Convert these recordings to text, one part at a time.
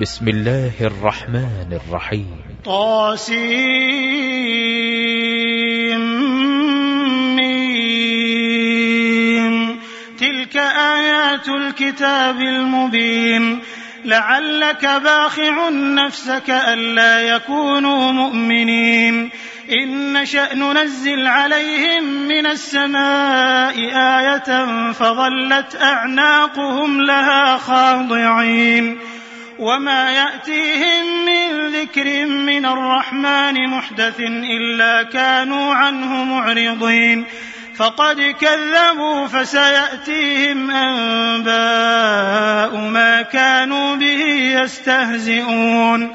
بسم الله الرحمن الرحيم. طاسيم. تلك آيات الكتاب المبين. لعلك باخع نفسك ألا يكونوا مؤمنين. إن نشأ ننزل عليهم من السماء آية فظلت أعناقهم لها خاضعين. وما يأتيهم من ذكر من الرحمن محدث إلا كانوا عنه معرضين فقد كذبوا فسيأتيهم أنباء ما كانوا به يستهزئون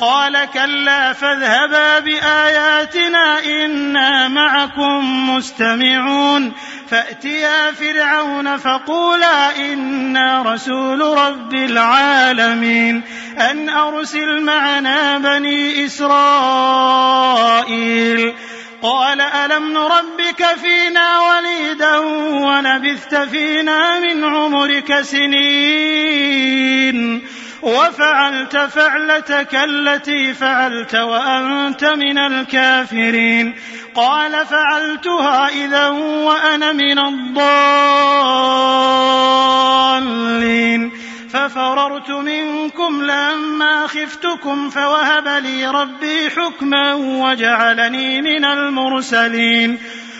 قال كلا فاذهبا بآياتنا إنا معكم مستمعون. فأتيا فرعون فقولا إنا رسول رب العالمين. أن أرسل معنا بني إسرائيل. قال ألم نربك فينا وليدا ولبثت فينا من عمرك سنين. وفعلت فعلتك التي فعلت وأنت من الكافرين. قال فعلتها إذا وأنا من الضالين. ففررت منكم لما خفتكم فوهب لي ربي حكما وجعلني من المرسلين.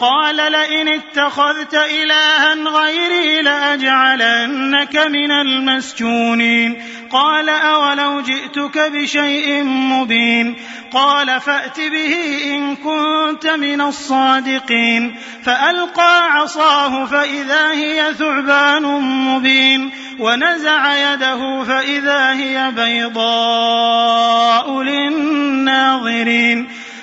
قال لئن اتخذت إلها غيري لأجعلنك من المسجونين. قال أولو جئتك بشيء مبين. قال فأت به إن كنت من الصادقين. فألقى عصاه فإذا هي ثعبان مبين. ونزع يده فإذا هي بيضاء للناظرين.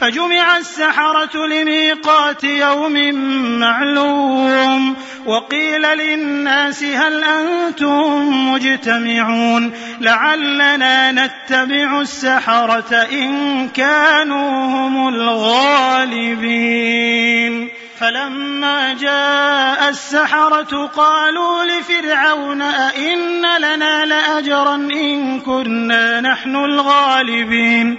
فجمع السحرة لميقات يوم معلوم وقيل للناس هل أنتم مجتمعون لعلنا نتبع السحرة إن كانوا هم الغالبين فلما جاء السحرة قالوا لفرعون أئن لنا لأجرا إن كنا نحن الغالبين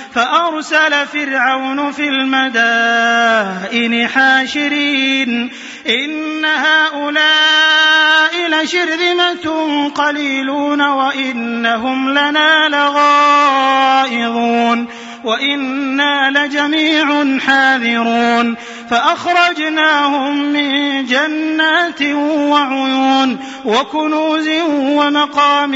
فأرسل فرعون في المدائن حاشرين إن هؤلاء لشرذمة قليلون وإنهم لنا لغائظون وإنا لجميع حاذرون فأخرجناهم من جنات وعيون وكنوز ومقام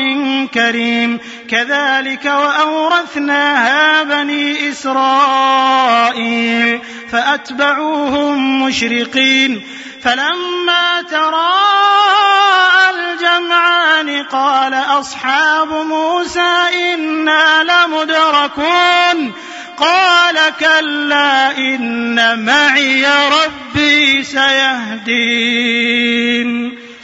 كريم كذلك وأورثناها بني إسرائيل فأتبعوهم مشرقين فلما الجمعان قال أصحاب موسى إنا لمدركون قال كلا إن معي ربي سيهدين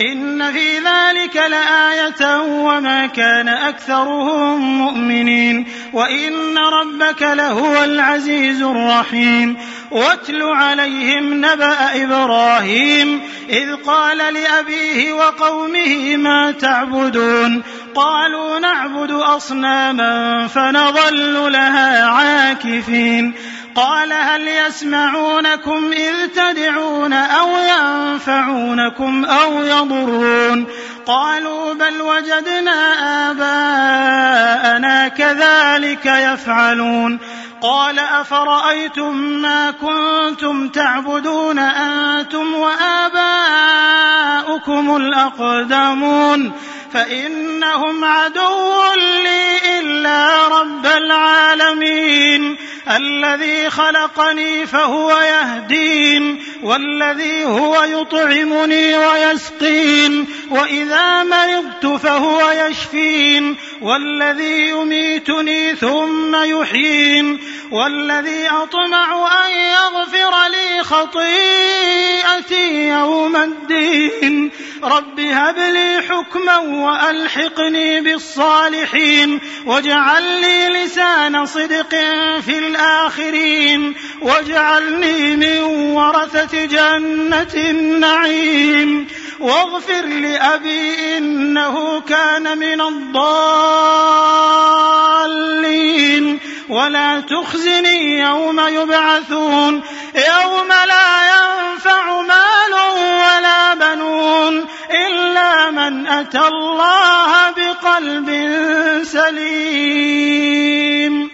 إن في ذلك لآية وما كان أكثرهم مؤمنين وإن ربك لهو العزيز الرحيم واتل عليهم نبأ إبراهيم إذ قال لأبيه وقومه ما تعبدون قالوا نعبد أصناما فنظل لها عاكفين قال هل يسمعونكم إذ تدعون أو ينفعونكم أو يضرون قالوا بل وجدنا آباءنا كذلك يفعلون قال أفرأيتم ما كنتم تعبدون أنتم وآباؤكم الأقدمون فإنهم عدو لي إلا رب العالمين الذي خلقني فهو يهدين والذي هو يطعمني ويسقين وإذا مرضت فهو يشفين والذي يميتني ثم يحيين والذي أطمع أن يغفر لي خطيئتي يوم الدين. رب هب لي حكما وألحقني بالصالحين واجعل لي لسان صدق في الآخرين واجعلني من ورثة جنة النعيم. واغفر لأبي إنه كان من الضالين. ولا تخزني يوم يبعثون. يوم لا ينفع مال ولا بنون إلا من أتى الله بقلب سليم.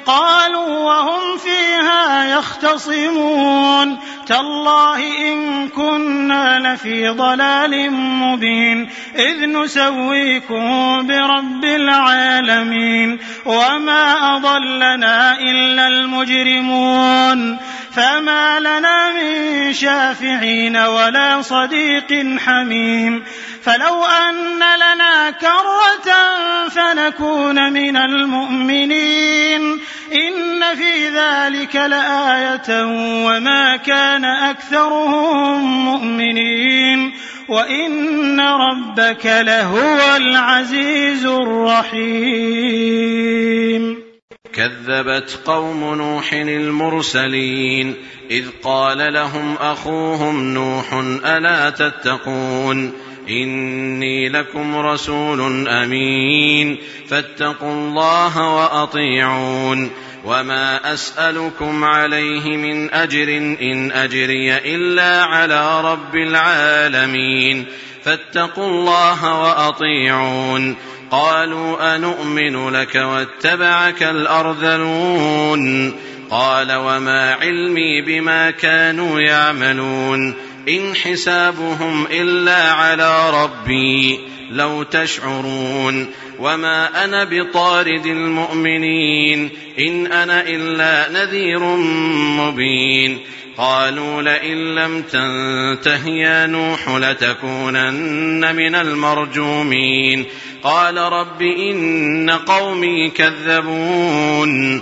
قالوا وهم فيها يختصمون. تالله إن كنا لفي ضلال مبين. إذ نسويكم برب العالمين. وما أضلنا إلا المجرمون. فما لنا من شافعين ولا صديق حميم. فلو أن لنا كرة فنكون من المؤمنين. إن في ذلك لآية وما كان أكثرهم مؤمنين. وإن ربك لهو العزيز الرحيم. كذبت قوم نوح المرسلين إذ قال لهم أخوهم نوح ألا تتقون إني لكم رسول أمين فاتقوا الله وأطيعون وما أسألكم عليه من أجر إن أجري إلا على رب العالمين فاتقوا الله وأطيعون قالوا أنؤمن لك واتبعك الأرذلون قال وما علمي بما كانوا يعملون إن حسابهم إلا على ربي لو تشعرون وما أنا بطارد المؤمنين إن أنا إلا نذير مبين قالوا لئن لم تنته يا نوح لتكونن من المرجومين قال رب إن قومي كذبون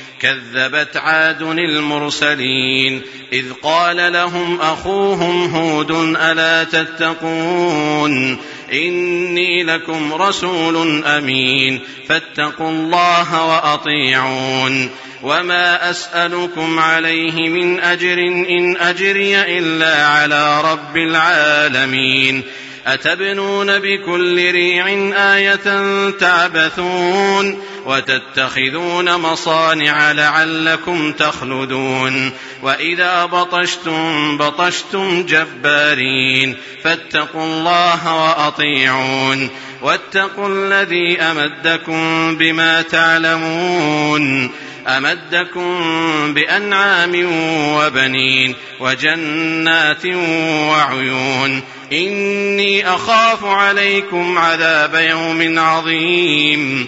كذبت عاد المرسلين إذ قال لهم أخوهم هود ألا تتقون إني لكم رسول أمين فاتقوا الله وأطيعون وما أسألكم عليه من أجر إن أجري إلا على رب العالمين أتبنون بكل ريع آية تعبثون وتتخذون مصانع لعلكم تخلدون. وإذا بطشتم بطشتم جبارين. فاتقوا الله وأطيعون. واتقوا الذي أمدكم بما تعلمون. أمدكم بأنعام وبنين وجنات وعيون. إني أخاف عليكم عذاب يوم عظيم.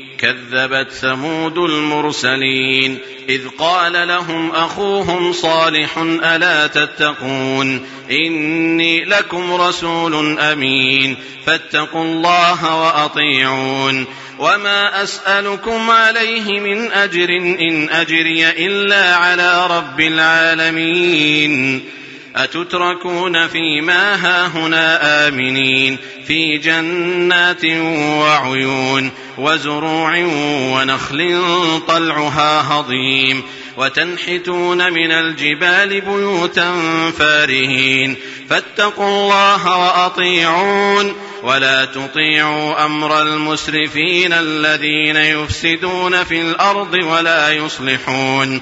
كذبت ثمود المرسلين إذ قال لهم أخوهم صالح ألا تتقون إني لكم رسول أمين فاتقوا الله وأطيعون وما أسألكم عليه من أجر إن أجري إلا على رب العالمين أتتركون فيما هاهنا آمنين في جنات وعيون وزروع ونخل طلعها هضيم وتنحتون من الجبال بيوتا فارهين فاتقوا الله وأطيعون ولا تطيعوا أمر المسرفين الذين يفسدون في الأرض ولا يصلحون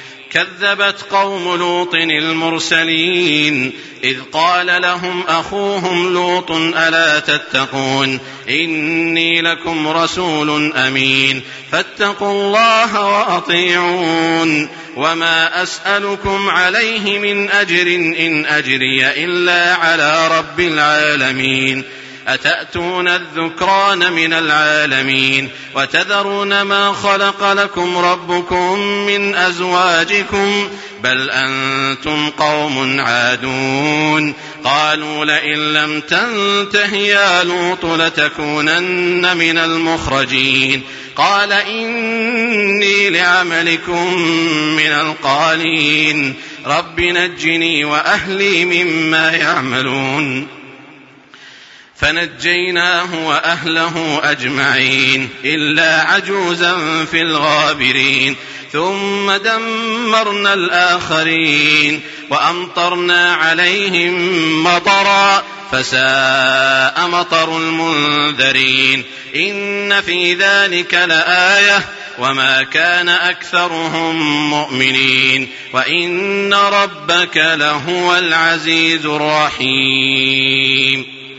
كذبت قوم لوط المرسلين إذ قال لهم أخوهم لوط ألا تتقون إني لكم رسول أمين فاتقوا الله وأطيعون وما أسألكم عليه من أجر إن أجري إلا على رب العالمين أتأتون الذكران من العالمين وتذرون ما خلق لكم ربكم من أزواجكم بل أنتم قوم عادون قالوا لئن لم تنته يا لوط لتكونن من المخرجين قال إني لعملكم من القالين رب نجني وأهلي مما يعملون فنجيناه وأهله أجمعين إلا عجوزا في الغابرين ثم دمرنا الآخرين وأمطرنا عليهم مطرا فساء مطر المنذرين إن في ذلك لآية وما كان أكثرهم مؤمنين وإن ربك لهو العزيز الرحيم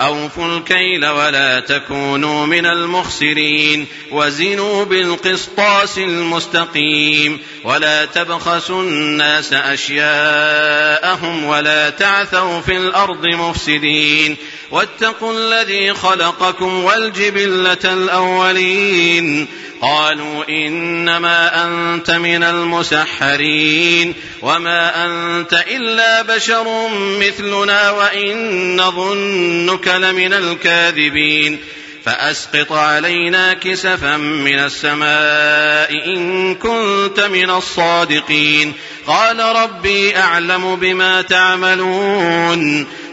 أوفوا الكيل ولا تكونوا من المخسرين وزنوا بالقسطاس المستقيم ولا تبخسوا الناس أشياءهم ولا تعثوا في الأرض مفسدين واتقوا الذي خلقكم والجبلة الأولين. قالوا إنما أنت من المسحرين. وما أنت إلا بشر مثلنا وإن نظنك لمن الكاذبين. فأسقط علينا كسفا من السماء إن كنت من الصادقين. قال ربي أعلم بما تعملون.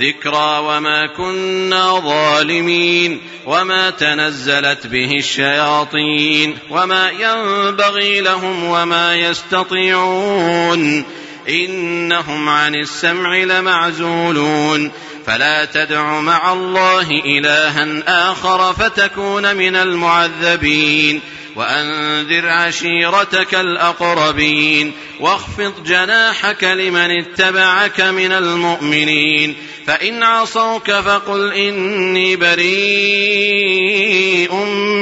ذكرى وما كنا ظالمين وما تنزلت به الشياطين وما ينبغي لهم وما يستطيعون إنهم عن السمع لمعزولون فلا تدع مع الله إلها آخر فتكون من المعذبين وأنذر عشيرتك الأقربين واخفض جناحك لمن اتبعك من المؤمنين فإن عصوك فقل إني بريء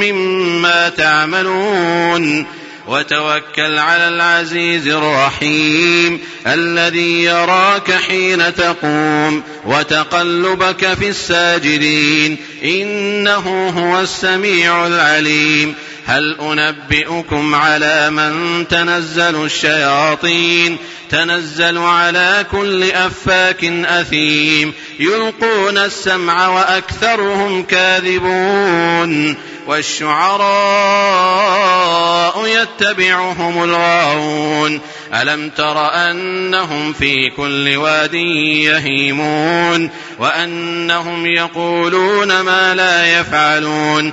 مما تعملون وتوكل على العزيز الرحيم الذي يراك حين تقوم وتقلبك في الساجدين إنه هو السميع العليم هل أنبئكم على من تنزل الشياطين؟ تنزل على كل أفاك أثيم. يلقون السمع وأكثرهم كاذبون. والشعراء يتبعهم الغاوون. ألم تر أنهم في كل واد يهيمون؟ وأنهم يقولون ما لا يفعلون.